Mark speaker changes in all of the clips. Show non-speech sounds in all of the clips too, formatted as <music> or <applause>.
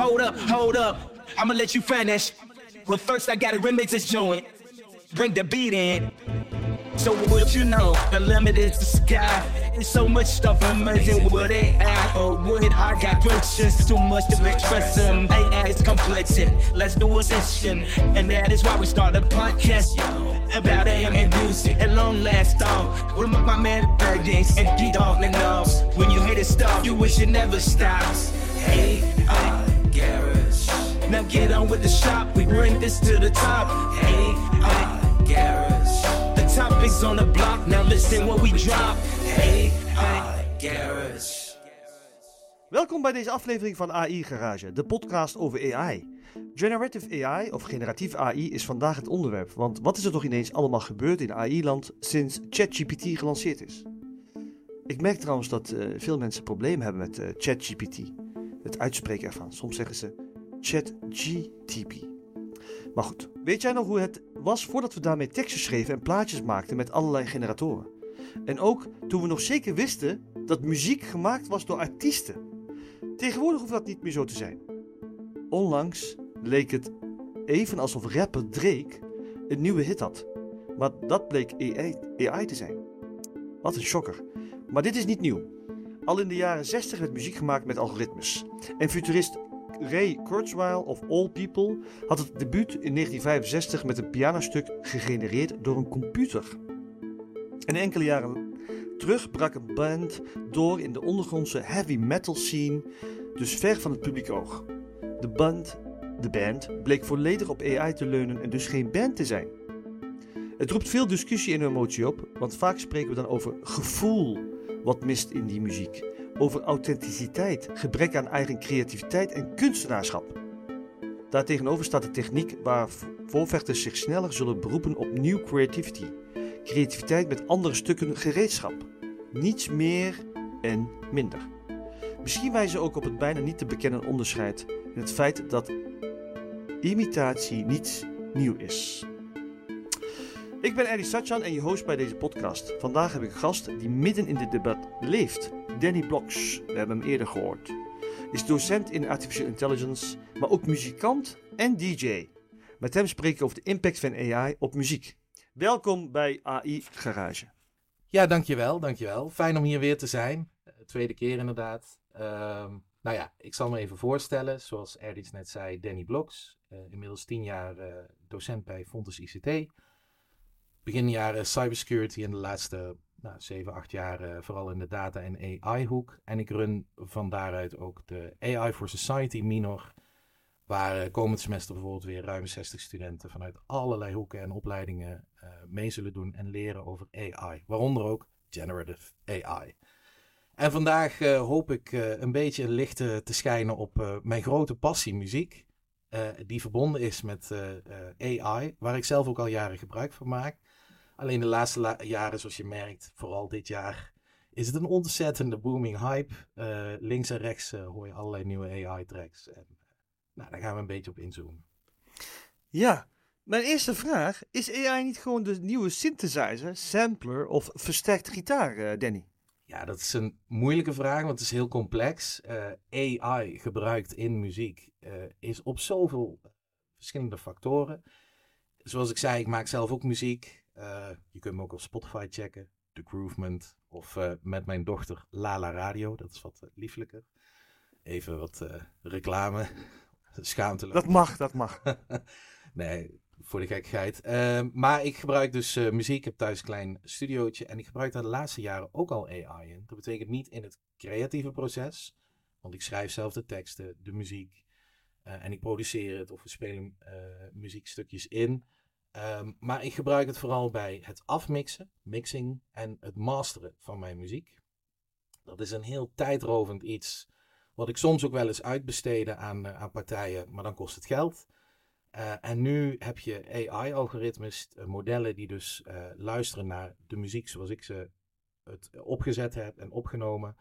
Speaker 1: Hold up, hold up. I'ma let you finish. But first, I gotta remix this joint. Bring the beat in. So what you know, the limit is the sky. There's so much stuff amazing what have. Or what I got pictures, too much to express them. AI is complex, let's do a session. And that is why we start a podcast about AM and music. At long last off, with my man Birdies and D-Dog and knows. When you hit it stop, you wish it never stops. AI. Now get on with the shop, we bring this to the top. AI Garage. The topics on the block, now listen what we drop. AI Garage.
Speaker 2: Welkom bij deze aflevering van AI Garage, de podcast over AI. Generative AI of generatief AI is vandaag het onderwerp, want wat is er toch ineens allemaal gebeurd in AI-land sinds ChatGPT gelanceerd is? Ik merk trouwens dat eh, veel mensen problemen hebben met eh, ChatGPT, het uitspreken ervan. Soms zeggen ze ChatGTP. Maar goed, weet jij nog hoe het was voordat we daarmee tekstjes schreven en plaatjes maakten met allerlei generatoren? En ook toen we nog zeker wisten dat muziek gemaakt was door artiesten. Tegenwoordig hoeft dat niet meer zo te zijn. Onlangs leek het even alsof rapper Drake een nieuwe hit had. Maar dat bleek AI, AI te zijn. Wat een shocker. Maar dit is niet nieuw. Al in de jaren 60 werd muziek gemaakt met algoritmes. En futurist Ray Kurzweil of All People had het debuut in 1965 met een pianostuk gegenereerd door een computer. En enkele jaren terug brak een band door in de ondergrondse heavy metal scene, dus ver van het publiek oog. De band, de band bleek volledig op AI te leunen en dus geen band te zijn. Het roept veel discussie en emotie op, want vaak spreken we dan over gevoel wat mist in die muziek, over authenticiteit, gebrek aan eigen creativiteit en kunstenaarschap. Daartegenover staat de techniek waar voorvechters zich sneller zullen beroepen op new creativity, creativiteit met andere stukken gereedschap. Niets meer en minder. Misschien wijzen ze ook op het bijna niet te bekennen onderscheid in het feit dat imitatie niets nieuw is. Ik ben Eddie Satchan en je host bij deze podcast. Vandaag heb ik een gast die midden in dit debat leeft. Danny Blocks, we hebben hem eerder gehoord. Is docent in Artificial Intelligence, maar ook muzikant en DJ. Met hem spreek ik over de impact van AI op muziek. Welkom bij AI Garage.
Speaker 3: Ja, dankjewel, dankjewel. Fijn om hier weer te zijn. Uh, tweede keer inderdaad. Ehm, nou ja, ik zal me even voorstellen. Zoals Erdiets net zei, Danny Bloks. Uh, inmiddels tien jaar uh, docent bij Fontes ICT. Begin jaren cybersecurity en de laatste nou, 7, 8 jaar vooral in de data- en AI-hoek. En ik run van daaruit ook de AI for Society minor. Waar komend semester bijvoorbeeld weer ruim 60 studenten vanuit allerlei hoeken en opleidingen uh, mee zullen doen en leren over AI. Waaronder ook generative AI. En vandaag hoop ik een beetje licht te schijnen op mijn grote passie muziek. die verbonden is met AI, waar ik zelf ook al jaren gebruik van maak. Alleen de laatste la jaren, zoals je merkt, vooral dit jaar, is het een ontzettende booming hype. links en rechts hoor je allerlei nieuwe AI-tracks. En nou, daar gaan we een beetje op inzoomen.
Speaker 2: Ja, mijn eerste vraag: is AI niet gewoon de nieuwe synthesizer, sampler of versterkte gitaar, Danny?
Speaker 3: Ja, dat is een moeilijke vraag, want het is heel complex. Uh, AI gebruikt in muziek uh, is op zoveel verschillende factoren. Zoals ik zei, ik maak zelf ook muziek. Je kunt me ook op Spotify checken, The Groovement. Of met mijn dochter Lala Radio, dat is wat lieflijker. Even wat reclame <laughs> Schaamteloos.
Speaker 2: Dat mag, dat mag. <laughs>
Speaker 3: nee, voor de gekkigheid. Uh, maar ik gebruik dus uh, muziek. Ik heb thuis een klein studiootje. En ik gebruik daar de laatste jaren ook al AI in. Dat betekent niet in het creatieve proces. Want ik schrijf zelf de teksten, de muziek. Uh, en ik produceer het of we spelen muziekstukjes in. Um, maar ik gebruik het vooral bij het afmixen, mixing en het masteren van mijn muziek. Dat is een heel tijdrovend iets wat ik soms ook wel eens uitbesteden aan, uh, aan partijen, maar dan kost het geld. Uh, en nu heb je AI-algoritmes, uh, modellen die dus luisteren naar de muziek zoals ik ze het opgezet heb en opgenomen.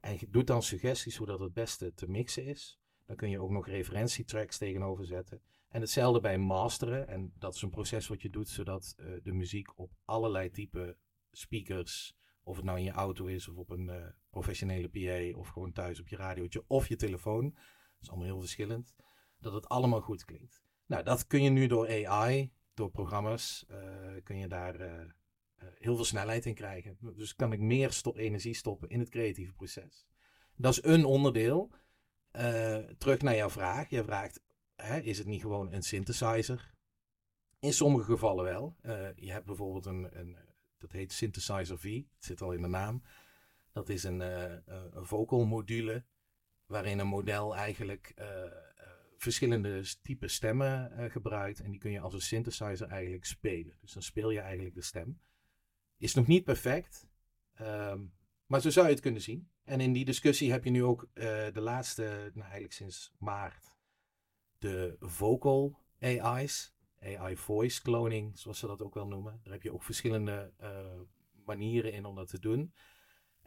Speaker 3: En je doet dan suggesties hoe dat het beste te mixen is. Dan kun je ook nog referentietracks tegenover zetten. En hetzelfde bij masteren. En dat is een proces wat je doet zodat de muziek op allerlei type speakers of het nou in je auto is of op een uh, professionele PA of gewoon thuis op je radiootje of je telefoon. is allemaal heel verschillend, dat het allemaal goed klinkt. Nou, dat kun je nu door AI, door programma's, kun je daar heel veel snelheid in krijgen. Dus kan ik meer energie stoppen in het creatieve proces. Dat is een onderdeel. terug naar jouw vraag. Je vraagt, hè, is het niet gewoon een synthesizer? In sommige gevallen wel. je hebt bijvoorbeeld een, een dat heet Synthesizer V. Het zit al in de naam. Dat is een, uh, een vocal module waarin een model eigenlijk uh, verschillende type stemmen gebruikt. En die kun je als een synthesizer eigenlijk spelen. Dus dan speel je eigenlijk de stem. Is nog niet perfect, um, maar zo zou je het kunnen zien. En in die discussie heb je nu ook de laatste, nou eigenlijk sinds maart, de vocal AI's. AI voice cloning, zoals ze dat ook wel noemen. Daar heb je ook verschillende uh, manieren in om dat te doen.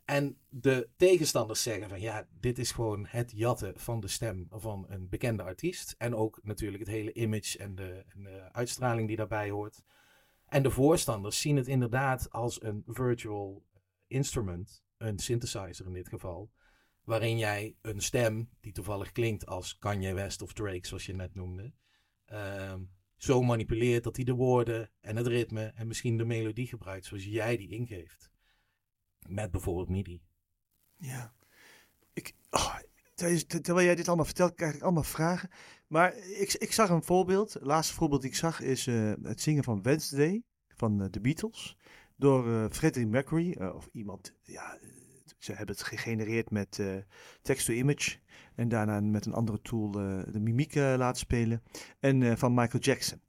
Speaker 3: En de tegenstanders zeggen van ja, dit is gewoon het jatten van de stem van een bekende artiest. En ook natuurlijk het hele image en de, en de uitstraling die daarbij hoort. En de voorstanders zien het inderdaad als een virtual instrument, een synthesizer in dit geval. Waarin jij een stem, die toevallig klinkt als Kanye West of Drake, zoals je net noemde, uh, zo manipuleert dat hij de woorden en het ritme en misschien de melodie gebruikt zoals jij die ingeeft. Met bijvoorbeeld MIDI.
Speaker 2: Ja. Ik, oh, terwijl jij dit allemaal vertelt, krijg ik allemaal vragen. Maar ik, ik zag een voorbeeld. Het laatste voorbeeld die ik zag is uh, het zingen van Wednesday van de Beatles. Door uh, Freddie Mercury. of iemand, ja, ze hebben het gegenereerd met text-to-image. En daarna met een andere tool de mimiek laten spelen. En van Michael Jackson.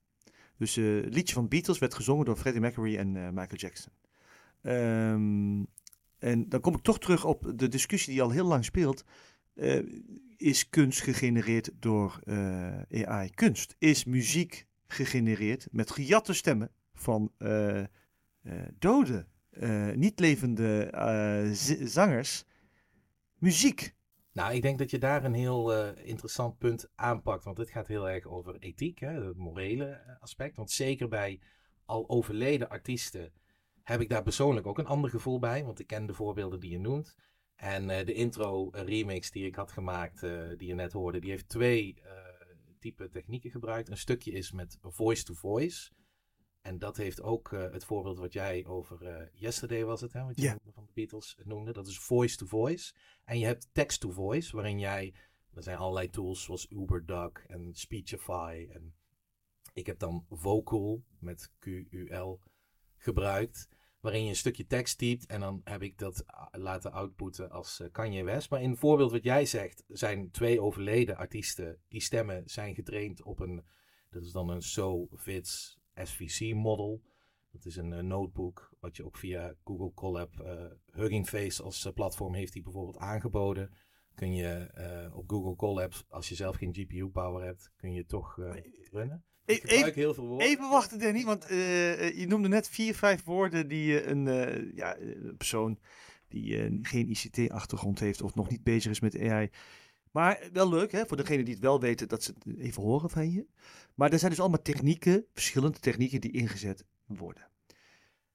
Speaker 2: Dus het liedje van Beatles werd gezongen door Freddie Mercury en Michael Jackson. Um, en dan kom ik toch terug op de discussie die al heel lang speelt. Uh, is kunst gegenereerd door uh, AI? Kunst is muziek gegenereerd met gejatte stemmen van uh, dode, niet levende zangers. Muziek.
Speaker 3: Nou, ik denk dat je daar een heel interessant punt aanpakt. Want dit gaat heel erg over ethiek, hè, het morele aspect. Want zeker bij al overleden artiesten heb ik daar persoonlijk ook een ander gevoel bij. Want ik ken de voorbeelden die je noemt. En de intro eh, remix die ik had gemaakt, die je net hoorde, die heeft twee type technieken gebruikt. Een stukje is met voice-to-voice. En dat heeft ook het voorbeeld wat jij over Yesterday was het, hè, wat je yeah. van de Beatles noemde. Dat is voice-to-voice. En je hebt text-to-voice, waarin jij, er zijn allerlei tools zoals UberDuck en Speechify. En ik heb dan Vocal met Q-U-L gebruikt. Waarin je een stukje tekst typt en dan heb ik dat laten outputten als uh, Kanye West. Maar in het voorbeeld wat jij zegt, zijn twee overleden artiesten. Die stemmen zijn getraind op een, dat is dan een SoFits SVC model. Dat is een uh, notebook wat je ook via Google Colab, uh, Hugging Face als platform heeft die bijvoorbeeld aangeboden. Kun je op Google Colab, als je zelf geen GPU power hebt, kun je toch runnen.
Speaker 2: Even, heel veel woorden. Even wachten, Danny, want uh, je noemde net vier, vijf woorden die uh, een, uh, ja, een persoon die geen ICT-achtergrond heeft of nog niet bezig is met AI. Maar wel leuk, hè, voor degenen die het wel weten, dat ze het even horen van je. Maar er zijn dus allemaal technieken, verschillende technieken die ingezet worden.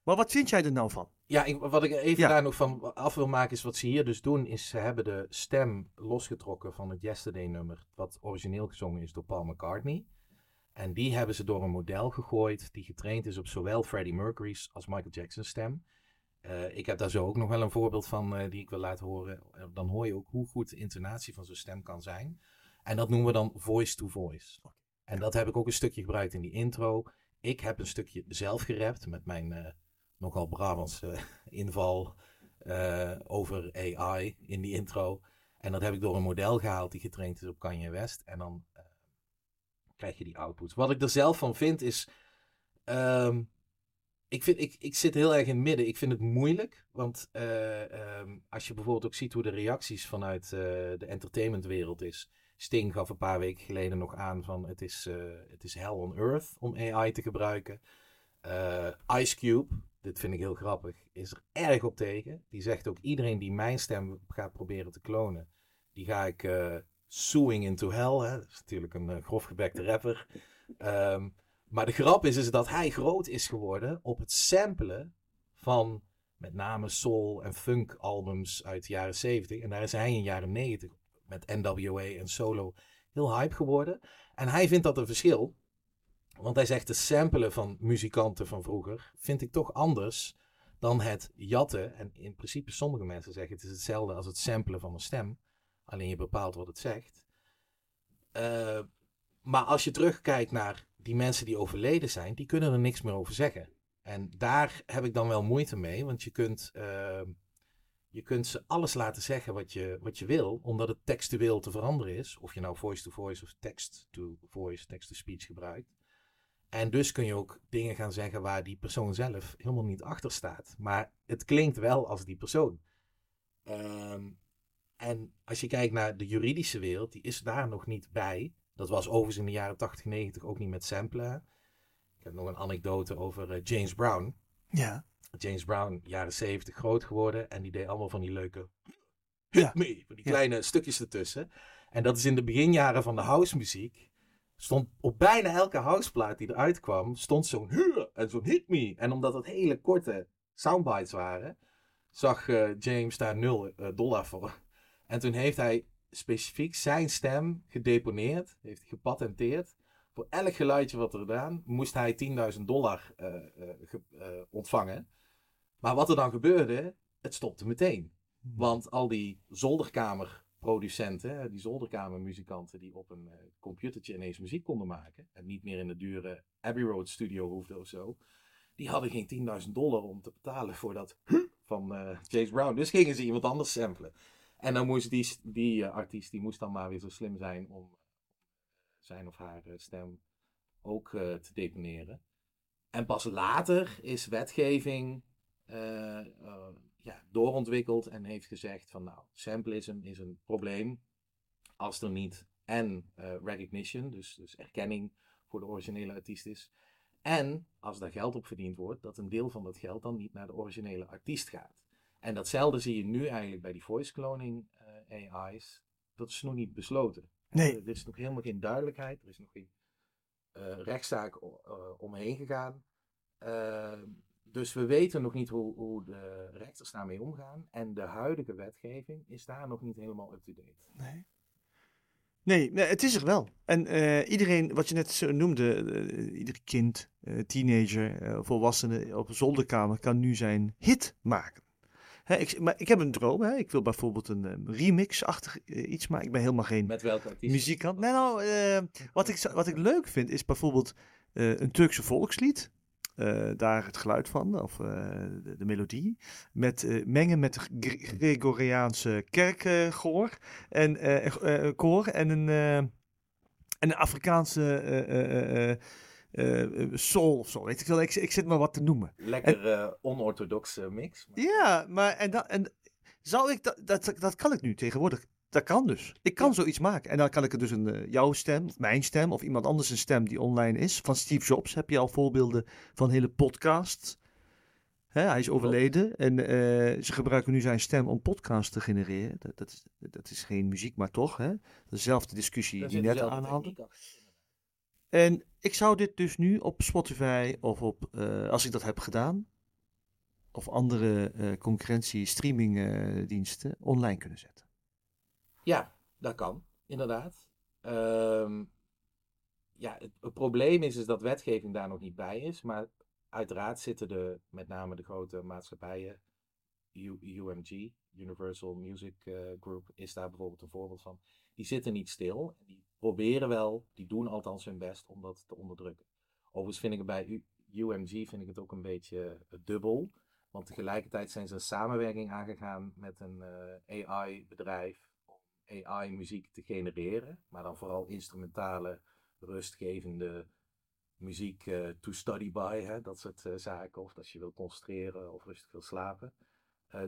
Speaker 2: Maar wat vind jij er nou van?
Speaker 3: Ja, ik, wat ik even daar nog van af wil maken is wat ze hier dus doen, is ze hebben de stem losgetrokken van het Yesterday nummer, wat origineel gezongen is door Paul McCartney. En die hebben ze door een model gegooid die getraind is op zowel Freddie Mercury's als Michael Jackson's stem. Uh, ik heb daar zo ook nog wel een voorbeeld van uh, die ik wil laten horen. Uh, dan hoor je ook hoe goed de intonatie van zo'n stem kan zijn. En dat noemen we dan voice to voice. En dat heb ik ook een stukje gebruikt in die intro. Ik heb een stukje zelf gerapt met mijn nogal Brabantse <laughs> inval over AI in die intro. En dat heb ik door een model gehaald die getraind is op Kanye West. En dan krijg je die output. Wat ik er zelf van vind is. Um, ik, vind, ik, ik zit heel erg in het midden. Ik vind het moeilijk. Want uh, um, als je bijvoorbeeld ook ziet hoe de reacties vanuit uh, de entertainmentwereld is. Sting gaf een paar weken geleden nog aan van het is, uh, het is hell on earth om AI te gebruiken. Ice Cube, dit vind ik heel grappig, is er erg op tegen. Die zegt ook iedereen die mijn stem gaat proberen te klonen, die ga ik Suing into Hell. Hè? Dat is natuurlijk een grofgebekte rapper. Um, maar de grap is, is dat hij groot is geworden op het samplen van met name soul en funk albums uit de jaren 70. En daar is hij in de jaren 90 met NWA en solo heel hype geworden. En hij vindt dat een verschil. Want hij zegt de samplen van muzikanten van vroeger vind ik toch anders dan het jatten. En in principe sommige mensen zeggen het is hetzelfde als het samplen van een stem. Alleen je bepaalt wat het zegt. Uh, maar als je terugkijkt naar die mensen die overleden zijn, die kunnen er niks meer over zeggen. En daar heb ik dan wel moeite mee, want je kunt, uh, je kunt ze alles laten zeggen wat je, wat je wil, omdat het textueel te veranderen is. Of je nou voice-to-voice of text-to-voice, text-to-speech gebruikt. En dus kun je ook dingen gaan zeggen waar die persoon zelf helemaal niet achter staat. Maar het klinkt wel als die persoon. Um, en als je kijkt naar de juridische wereld, die is daar nog niet bij. Dat was overigens in de jaren 80, 90 ook niet met samplen. Ik heb nog een anekdote over uh, James Brown.
Speaker 2: Ja.
Speaker 3: James Brown, jaren 70 groot geworden. En die deed allemaal van die leuke. Ja. Me, van die kleine stukjes ertussen. En dat is in de beginjaren van de housemuziek. Stond op bijna elke houseplaat die eruit kwam, stond zo'n en zo'n hit me. En omdat het hele korte soundbites waren, zag uh, James daar 0 uh, eh, dollar voor. En toen heeft hij specifiek zijn stem gedeponeerd, heeft hij gepatenteerd. Voor elk geluidje wat er gedaan, moest hij 10.000 dollar uh, uh, ontvangen. Maar wat er dan gebeurde, het stopte meteen. Hmm. Want al die zolderkamerproducenten, die zolderkamermuzikanten die op een computertje ineens muziek konden maken. En niet meer in de dure Abbey Road studio hoefden of zo. Die hadden geen 10.000 dollar om te betalen voor dat van James Brown. Dus gingen ze iemand anders samplen. En dan moest die, die uh, artiest die moest dan maar weer zo slim zijn om zijn of haar uh, stem ook te deponeren. En pas later is wetgeving ja, doorontwikkeld en heeft gezegd van nou, samplism is een probleem als er niet en recognition, dus, dus erkenning voor de originele artiest is. En als daar geld op verdiend wordt, dat een deel van dat geld dan niet naar de originele artiest gaat. En datzelfde zie je nu eigenlijk bij die voice cloning uh, AI's. Dat is nog niet besloten.
Speaker 2: Nee.
Speaker 3: Er is nog helemaal geen duidelijkheid. Er is nog geen uh, rechtszaak omheen gegaan. Ehm, dus we weten nog niet hoe, hoe, de rechters daarmee omgaan. En de huidige wetgeving is daar nog niet helemaal up-to-date.
Speaker 2: Nee. Nee, nee, het is er wel. En uh, iedereen, wat je net noemde, uh, ieder kind, uh, teenager, volwassene op een zolderkamer kan nu zijn hit maken ik, maar ik heb een droom. Hè. Ik wil bijvoorbeeld een um, remix-achtig uh, iets, maar ik ben helemaal geen
Speaker 3: Met welke
Speaker 2: muzikant. Nee, nou, uh, wat, ik, wat ik leuk vind is bijvoorbeeld uh, een Turkse volkslied. daar het geluid van, of de, de, melodie. Met mengen met de Gregoriaanse kerkgoor en, koor en een, en een Afrikaanse uh, soul of zo. Weet ik, wel, ik, ik zit maar wat te noemen.
Speaker 3: Lekker en, onorthodoxe mix.
Speaker 2: Maar... Ja, maar en, da, en zou ik dat, dat, dat kan ik nu tegenwoordig. Dat kan dus. Ik kan zoiets maken. En dan kan ik er dus een, jouw stem, of mijn stem, of iemand anders een stem die online is. Van Steve Jobs heb je al voorbeelden van hele podcasts. Hij is overleden en ze gebruiken nu zijn stem om podcasts te genereren. Dat, dat, is, dat is geen muziek, maar toch. Hè? Dezelfde discussie die net aanhaalde. En ik zou dit dus nu op Spotify of op, uh, als ik dat heb gedaan, of andere uh, concurrentie streamingdiensten online kunnen zetten.
Speaker 3: Ja, dat kan, inderdaad. Um, ja, het, probleem is, is dat wetgeving daar nog niet bij is, maar uiteraard zitten de, met name de grote maatschappijen, UMG, Universal Music Group, is daar bijvoorbeeld een voorbeeld van. Die zitten niet stil. Die proberen wel, die doen althans hun best om dat te onderdrukken. Overigens vind ik bij UMG vind ik het ook een beetje uh, dubbel. Want tegelijkertijd zijn ze een samenwerking aangegaan met een uh, eh, AI-bedrijf om AI-muziek te genereren. Maar dan vooral instrumentale, rustgevende muziek uh, to study by, hè, dat soort zaken. Of als je wil concentreren of rustig wil slapen.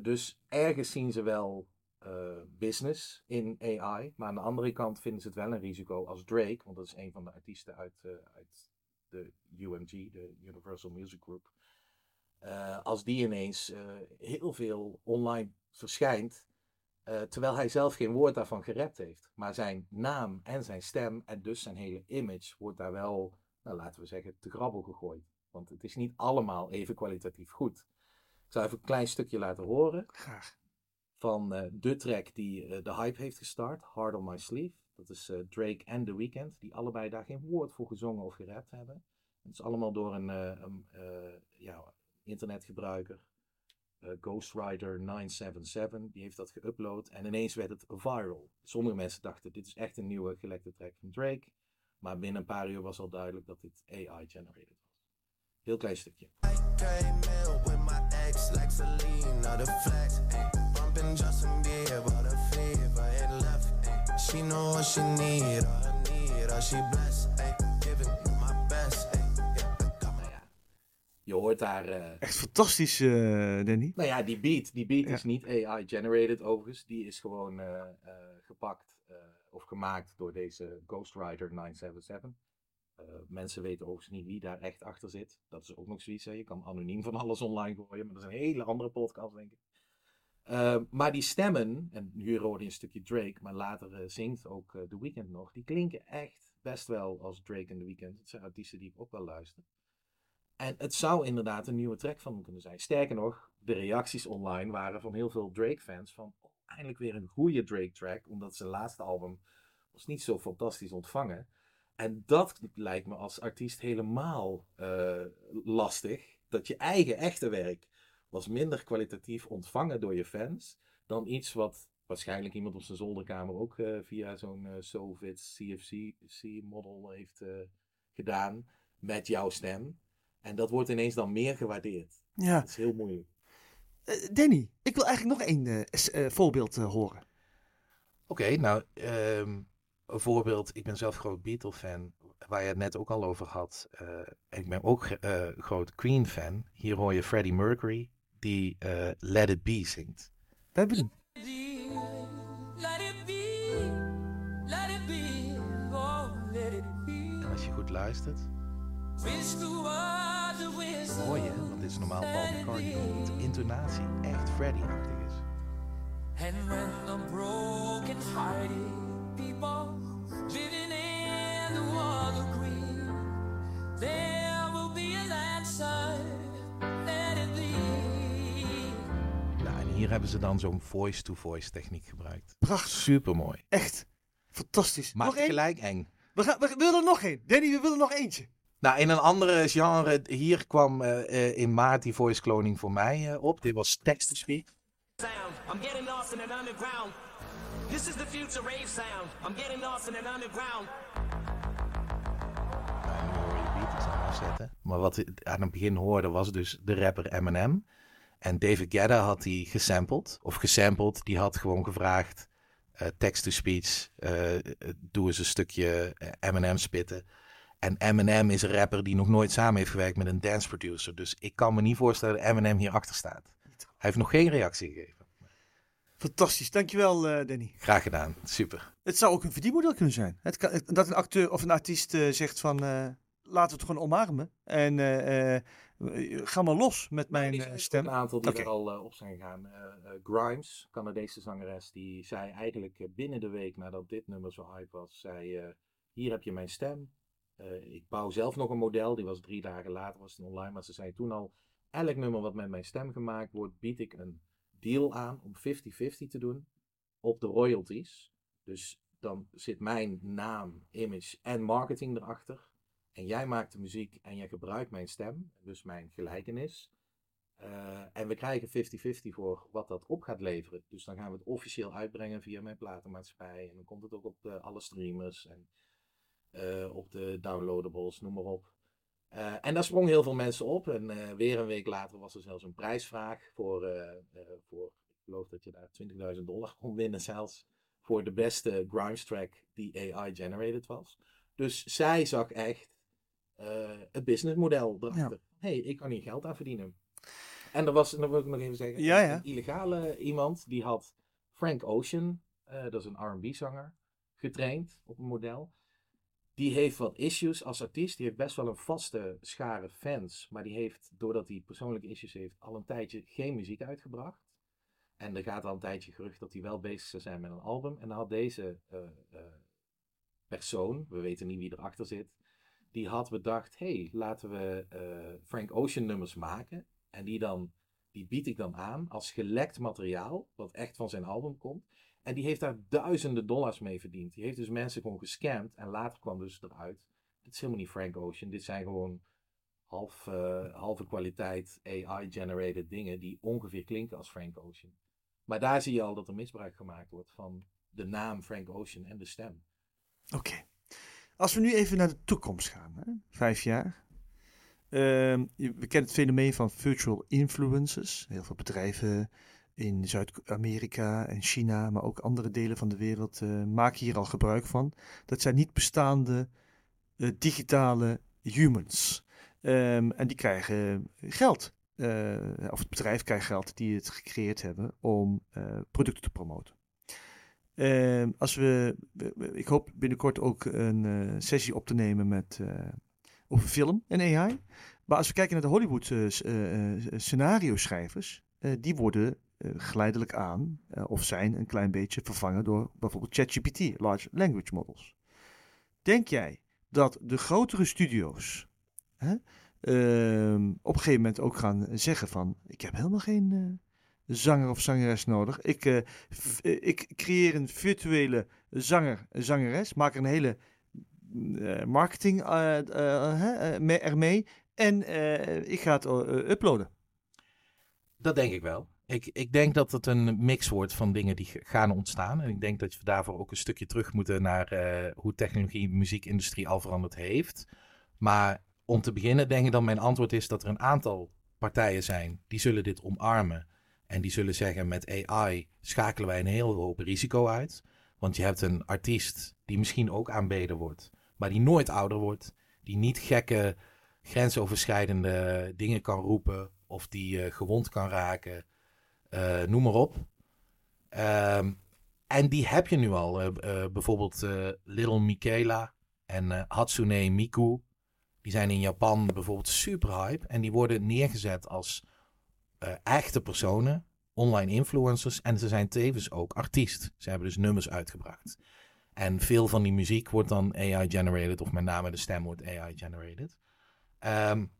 Speaker 3: dus ergens zien ze wel uh, business in AI. Maar aan de andere kant vinden ze het wel een risico als Drake, want dat is een van de artiesten uit, uh, uit de UMG, de Universal Music Group. Uh, als die ineens heel veel online verschijnt, terwijl hij zelf geen woord daarvan gerept heeft. Maar zijn naam en zijn stem en dus zijn hele image wordt daar wel, nou, laten we zeggen, te grabbel gegooid. Want het is niet allemaal even kwalitatief goed. Ik zal even een klein stukje laten horen.
Speaker 2: Graag.
Speaker 3: Van uh, de track die uh, de hype heeft gestart, Hard on My Sleeve. Dat is uh, Drake en The Weeknd, die allebei daar geen woord voor gezongen of gerapt hebben. Het is allemaal door een, een ja, internetgebruiker, Ghostwriter 977, die heeft dat geüpload en ineens werd het viral. Sommige mensen dachten, dit is echt een nieuwe gelekte track van Drake. Maar binnen een paar uur was al duidelijk dat dit AI-generated was. Heel klein stukje. She know what she need, all her need, all she bless, ay, giving my best, ay, Nou ja, je hoort daar... Uh,
Speaker 2: Echt fantastisch, uh, Danny.
Speaker 3: Nou ja, die beat, die beat ja. is niet AI-generated overigens. Die is gewoon uh, gepakt of gemaakt door deze Ghostwriter 977. mensen weten overigens niet wie daar echt achter zit. Dat is ook nog zoiets. Hè. Je kan anoniem van alles online gooien, maar dat is een hele andere podcast, denk ik. Uh, maar die stemmen, en nu hoor je een stukje Drake, maar later uh, zingt ook uh, The Weeknd nog, die klinken echt best wel als Drake en The Weeknd. Het zijn artiesten die ik ook wel luister. En het zou inderdaad een nieuwe track van hem kunnen zijn. Sterker nog, de reacties online waren van heel veel Drake-fans van oh, eindelijk weer een goede Drake-track, omdat zijn laatste album was niet zo fantastisch ontvangen. En dat lijkt me als artiest helemaal lastig, dat je eigen echte werk was minder kwalitatief ontvangen door je fans dan iets wat waarschijnlijk iemand op zijn zolderkamer ook uh, via zo'n uh, Sovit CFC-model heeft uh, gedaan met jouw stem. En dat wordt ineens dan meer gewaardeerd. Ja. Dat is heel moeilijk.
Speaker 2: Danny, ik wil eigenlijk nog één voorbeeld horen.
Speaker 3: Oké, nou, um, een voorbeeld. Ik ben zelf groot Beatle-fan waar je het net ook al over had. en ik ben ook groot Queen-fan. Hier hoor je Freddie Mercury die uh, Let It Be zingt.
Speaker 2: We hebben
Speaker 3: En als je goed luistert, hoor je, want dit is normaal Paul McCartney, de intonatie echt Freddie-achtig is. And when the broken hearted people living in the world agree, there will be an answer. Hier hebben ze dan zo'n voice-to-voice techniek gebruikt.
Speaker 2: Prachtig.
Speaker 3: Super mooi.
Speaker 2: Echt. Fantastisch.
Speaker 3: Maar nog tegelijk eng.
Speaker 2: We, gaan, we willen nog één. Danny, we willen nog eentje.
Speaker 3: Nou, in een andere genre, hier kwam uh, in maart die voice cloning voor mij uh, op. Dit was text-to-speak. I'm getting lost in an underground. This is the future rave sound. I'm getting lost in an underground. Afzetten. Maar wat ik aan het begin hoorde was dus de rapper Eminem. En David Guetta had die gesampled, of gesampled, die had gewoon gevraagd, uh, text-to-speech, uh, doe eens een stukje Eminem spitten. En Eminem is een rapper die nog nooit samen heeft gewerkt met een dance producer. Dus ik kan me niet voorstellen dat Eminem hierachter staat. Hij heeft nog geen reactie gegeven.
Speaker 2: Fantastisch, dankjewel uh, Danny.
Speaker 3: Ga gedaan, super.
Speaker 2: Het zou ook een verdienmodel kunnen zijn. Het kan, dat een acteur of een artiest zegt van laten we het gewoon omarmen. En ga maar los met mijn uh, stem.
Speaker 3: Een aantal die er al uh, op zijn gegaan. Grimes, Canadese zangeres, die zei eigenlijk binnen de week nadat dit nummer zo hype was, zei hier heb je mijn stem. ik bouw zelf nog een model, die was drie dagen later, was het online, maar ze zei toen al, elk nummer wat met mijn stem gemaakt wordt, bied ik een deal aan om 50-50 te doen op de royalties. Dus dan zit mijn naam, image en marketing erachter. En jij maakt de muziek en jij gebruikt mijn stem, dus mijn gelijkenis. Uh, en we krijgen 50-50 voor wat dat op gaat leveren. Dus dan gaan we het officieel uitbrengen via mijn platenmaatschappij. En dan komt het ook op de, alle streamers en uh, op de downloadables, noem maar op. En daar sprong heel veel mensen op. En weer een week later was er zelfs een prijsvraag voor, voor ik geloof dat je daar 20.000 dollar kon winnen zelfs. Voor de beste Grimes track die AI-generated was. Dus zij zag echt het businessmodel erachter. Ja. hey, ik kan hier geld aan verdienen. En er was, dan wil ik nog even zeggen, ja, ja. een illegale iemand die had Frank Ocean, uh, dat is een R&B-zanger, getraind op een model. Die heeft wat issues als artiest. Die heeft best wel een vaste schare fans. Maar die heeft, doordat hij persoonlijke issues heeft, al een tijdje geen muziek uitgebracht. En er gaat al een tijdje gerucht dat hij wel bezig zou zijn met een album. En dan had deze uh, persoon, we weten niet wie erachter zit, die had bedacht, hey, laten we uh, Frank Ocean nummers maken. En die dan Die bied ik dan aan als gelekt materiaal, wat echt van zijn album komt. En die heeft daar duizenden dollars mee verdiend. Die heeft dus mensen gewoon gescamd. En later kwam dus eruit, dit is helemaal niet Frank Ocean. Dit zijn gewoon half, uh, halve kwaliteit AI-generated dingen die ongeveer klinken als Frank Ocean. Maar daar zie je al dat er misbruik gemaakt wordt van de naam Frank Ocean en de stem.
Speaker 2: Oké. Als we nu even naar de toekomst gaan, hè? vijf jaar. Uh, we kennen het fenomeen van virtual influencers. Heel veel bedrijven in Zuid-Amerika en China, maar ook andere delen van de wereld uh, maken hier al gebruik van. Dat zijn niet bestaande uh, digitale humans. Um, en die krijgen geld. Uh, of het bedrijf krijgt geld die het gecreëerd hebben om producten te promoten. Ehm, als we, ik hoop binnenkort ook een sessie op te nemen met, over film en AI. Maar als we kijken naar de Hollywood scenario schrijvers, die worden geleidelijk aan of zijn een klein beetje vervangen door bijvoorbeeld ChatGPT, Large Language Models. Denk jij dat de grotere studio's hè, uh, op een gegeven moment ook gaan zeggen van ik heb helemaal geen zanger of zangeres nodig. Ik, ik creëer een virtuele zanger, zangeres, maak er een hele marketing ermee en ik ga het uploaden.
Speaker 3: Dat denk ik wel. Ik, ik denk dat het een mix wordt van dingen die gaan ontstaan. En ik denk dat we daarvoor ook een stukje terug moeten naar uh, hoe technologie de muziekindustrie al veranderd heeft. Maar om te beginnen denk ik dat mijn antwoord is dat er een aantal partijen zijn die zullen dit omarmen. En die zullen zeggen met AI schakelen wij een heel hoop risico uit. Want je hebt een artiest die misschien ook aanbeden wordt, maar die nooit ouder wordt. Die niet gekke grensoverschrijdende dingen kan roepen of die uh, gewond kan raken uh, noem maar op. Um, en die heb je nu al. Uh, bijvoorbeeld Little Michaela en Hatsune Miku. Die zijn in Japan bijvoorbeeld super hype. En die worden neergezet als echte personen, online influencers. En ze zijn tevens ook artiest. Ze hebben dus nummers uitgebracht. En veel van die muziek wordt dan AI-generated, of met name de stem wordt AI-generated. Um,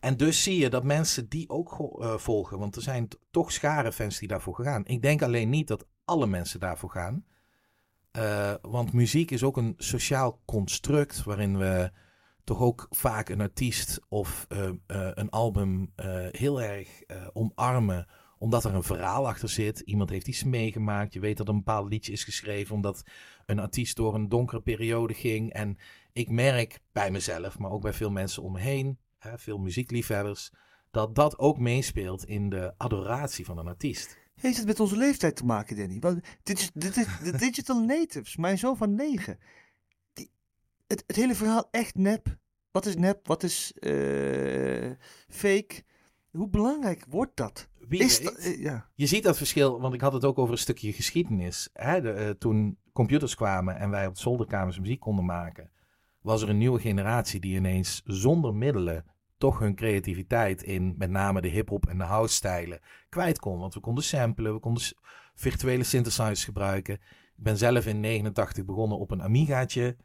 Speaker 3: en dus zie je dat mensen die ook uh, volgen. Want er zijn toch schare fans die daarvoor gaan. Ik denk alleen niet dat alle mensen daarvoor gaan. Uh, want muziek is ook een sociaal construct waarin we toch ook vaak een artiest of uh, een album heel erg omarmen. Omdat er een verhaal achter zit. Iemand heeft iets meegemaakt. Je weet dat een bepaald liedje is geschreven omdat een artiest door een donkere periode ging. En ik merk bij mezelf, maar ook bij veel mensen om me heen hè, veel muziekliefhebbers, dat dat ook meespeelt in de adoratie van een artiest.
Speaker 2: Heeft het met onze leeftijd te maken, Danny? Want dit is, dit is de digital natives, mijn zoon van negen. Het, het hele verhaal echt nep. Wat is nep? Wat is uh, fake? Hoe belangrijk wordt dat?
Speaker 3: Wie is weet, dat, uh, ja. Je ziet dat verschil, want ik had het ook over een stukje geschiedenis. Hè? De, uh, toen computers kwamen en wij op zolderkamers muziek konden maken, was er een nieuwe generatie die ineens zonder middelen toch hun creativiteit in met name de hip-hop en de house-stijlen kwijt kon. Want we konden samplen, we konden virtuele synthesizers gebruiken. Ik ben zelf in 89 begonnen op een Amigaatje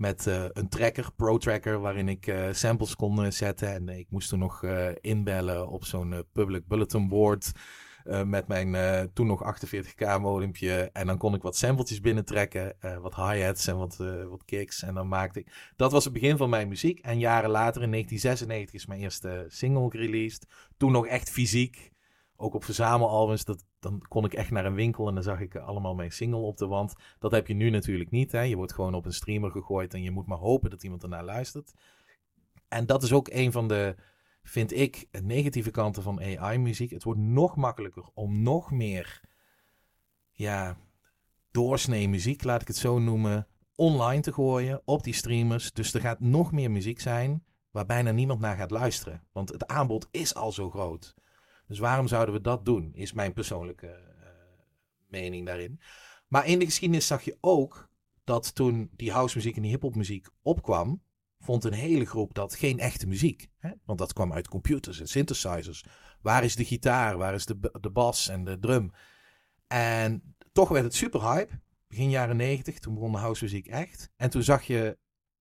Speaker 3: met uh, een tracker, Pro Tracker, waarin ik uh, samples kon uh, zetten. En ik moest toen nog inbellen op zo'n public bulletin board. Met mijn toen nog 48k modempje. En dan kon ik wat sampletjes binnentrekken. Wat hi-hats en wat, wat kicks. En dan maakte ik... Dat was het begin van mijn muziek. En jaren later, in 1996, is mijn eerste single released. Toen nog echt fysiek. Ook op verzamelalbums. Dat, dan kon ik echt naar een winkel en dan zag ik allemaal mijn single op de wand. Dat heb je nu natuurlijk niet. Hè? Je wordt gewoon op een streamer gegooid. En je moet maar hopen dat iemand ernaar luistert. En dat is ook een van de vind ik negatieve kanten van AI-muziek. Het wordt nog makkelijker om nog meer ja, doorsnee muziek, laat ik het zo noemen, online te gooien op die streamers. Dus er gaat nog meer muziek zijn waar bijna niemand naar gaat luisteren. Want het aanbod is al zo groot. Dus waarom zouden we dat doen, is mijn persoonlijke uh, mening daarin. Maar in de geschiedenis zag je ook dat toen die housemuziek en die hiphopmuziek opkwam, vond een hele groep dat geen echte muziek. Hè? Want dat kwam uit computers en synthesizers. Waar is de gitaar? Waar is de, de bas en de drum? En toch werd het super hype. Begin jaren 90, toen begon de housemuziek echt. En toen zag je,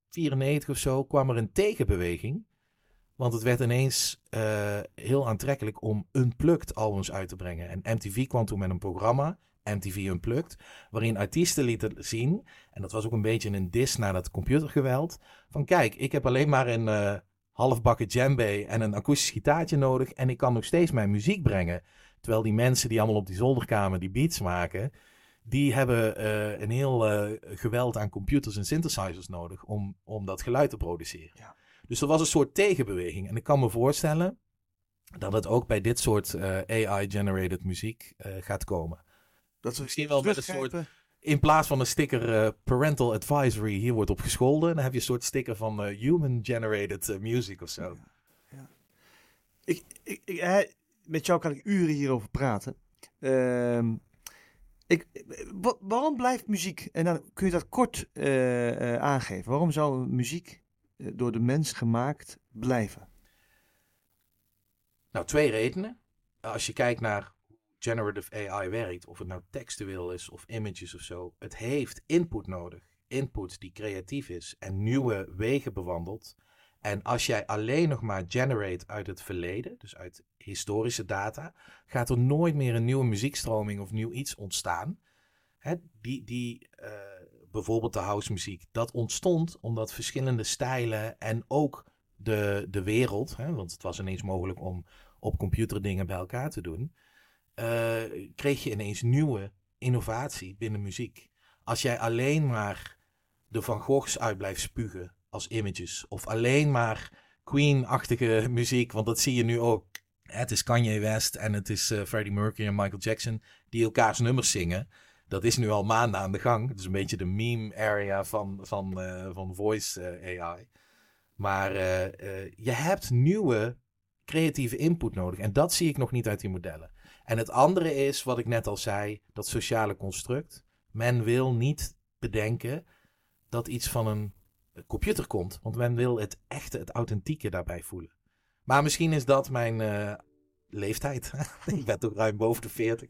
Speaker 3: 94 of zo, kwam er een tegenbeweging. Want het werd ineens eh, heel aantrekkelijk om unplugged albums uit te brengen. En MTV kwam toen met een programma, MTV Unplugged, waarin artiesten lieten zien, en dat was ook een beetje een dis naar dat computergeweld, van kijk, ik heb alleen maar een uh, halfbakken djembe en een akoestisch gitaartje nodig en ik kan nog steeds mijn muziek brengen. Terwijl die mensen die allemaal op die zolderkamer die beats maken, die hebben uh, een heel geweld aan computers en synthesizers nodig om, om dat geluid te produceren. Ja. Dus er was een soort tegenbeweging. En ik kan me voorstellen dat het ook bij dit soort uh, AI-generated muziek gaat komen.
Speaker 2: Dat we
Speaker 3: misschien wel met een soort. In plaats van een sticker parental advisory, hier wordt op gescholden. Dan heb je een soort sticker van human-generated music of zo. Ja. ja.
Speaker 2: Ik, ik, ik, met jou kan ik uren hierover praten. Ehm, ik, waarom blijft muziek, en dan kun je dat kort aangeven, waarom zou muziek door de mens gemaakt blijven?
Speaker 3: Nou, twee redenen. Als je kijkt naar generative AI werkt, of het nou textueel is of images of zo, het heeft input nodig. Input die creatief is en nieuwe wegen bewandelt. En als jij alleen nog maar generate uit het verleden, dus uit historische data, gaat er nooit meer een nieuwe muziekstroming of nieuw iets ontstaan. Hè, die, die uh, bijvoorbeeld de housemuziek, dat ontstond omdat verschillende stijlen en ook de, de wereld, hè, want het was ineens mogelijk om op computer dingen bij elkaar te doen, uh, kreeg je ineens nieuwe innovatie binnen muziek. Als jij alleen maar de Van Goghs uit blijft spugen als images. Of alleen maar Queen-achtige <laughs> muziek. Want dat zie je nu ook. Het is Kanye West en het is uh, Freddie Mercury en Michael Jackson die elkaars nummers zingen. Dat is nu al maanden aan de gang. Het is een beetje de meme area van, van, uh, van voice uh, AI. Maar je hebt nieuwe creatieve input nodig. En dat zie ik nog niet uit die modellen. En het andere is, wat ik net al zei, dat sociale construct. Men wil niet bedenken dat iets van een computer komt. Want men wil het echte, het authentieke daarbij voelen. Maar misschien is dat mijn leeftijd. <laughs> ik ben toch ruim boven de 40.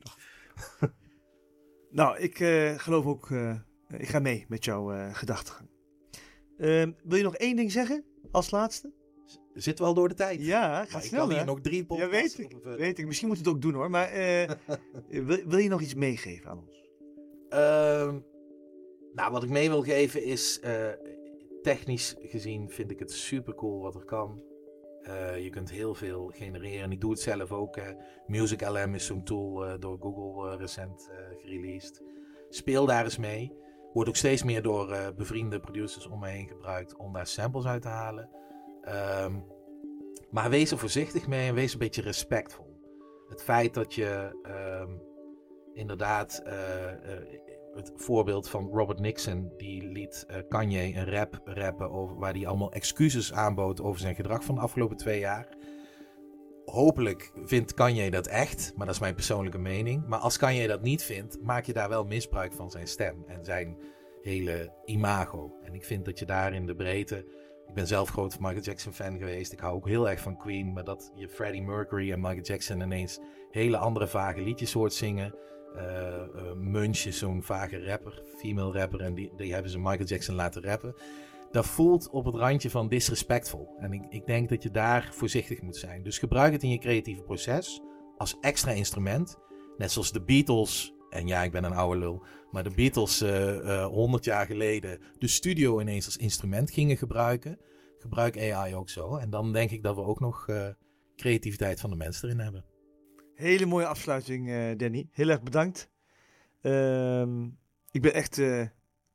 Speaker 2: Nou, ik uh, geloof ook. Uh, ik ga mee met jouw gedachtegang. Ehm, wil je nog één ding zeggen als laatste?
Speaker 3: Zit wel door de tijd.
Speaker 2: Ja, ga snel. Ik
Speaker 3: kan hier nog drie
Speaker 2: podcasts. Ja, weet ik. Weet ik. Misschien moet het ook doen hoor. Maar <laughs> wil, wil, je nog iets meegeven aan ons?
Speaker 3: Ehm, nou, wat ik mee wil geven is technisch gezien vind ik het super cool wat er kan. Uh, je kunt heel veel genereren. Ik doe het zelf ook. Music LM is zo'n tool uh, door Google uh, recent gereleased. Speel daar eens mee. Wordt ook steeds meer door bevriende producers om heen gebruikt om daar samples uit te halen. Um, maar wees er voorzichtig mee en wees een beetje respectvol. Het feit dat je um, inderdaad het voorbeeld van Robert Nixon, die liet uh, Kanye een rap rappen over, waar hij allemaal excuses aanbood over zijn gedrag van de afgelopen twee jaar. Hopelijk vindt Kanye dat echt, maar dat is mijn persoonlijke mening. Maar als Kanye dat niet vindt, maak je daar wel misbruik van zijn stem en zijn hele imago. En ik vind dat je daar in de breedte. Ik ben zelf groot Michael Jackson fan geweest. Ik hou ook heel erg van Queen. Maar dat je Freddie Mercury en Michael Jackson ineens hele andere vage liedjes hoort zingen uh, Munch is zo'n vage rapper, female rapper, en die, die hebben ze Michael Jackson laten rappen. Dat voelt op het randje van disrespectvol. En ik, ik denk dat je daar voorzichtig moet zijn. Dus gebruik het in je creatieve proces als extra instrument. Net zoals de Beatles, en ja, ik ben een oude lul, maar de Beatles uh, 100 jaar geleden de studio ineens als instrument gingen gebruiken. Gebruik AI ook zo. En dan denk ik dat we ook nog creativiteit van de mensen erin hebben.
Speaker 2: Hele mooie afsluiting, uh, Danny. Heel erg bedankt. Uh, ik ben echt uh,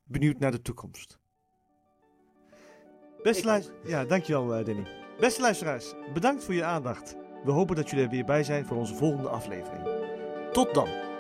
Speaker 2: benieuwd naar de toekomst. Beste luisteraars, ja, dankjewel uh, Danny. Beste luisteraars, bedankt voor je aandacht. We hopen dat jullie er weer bij zijn voor onze volgende aflevering. Tot dan!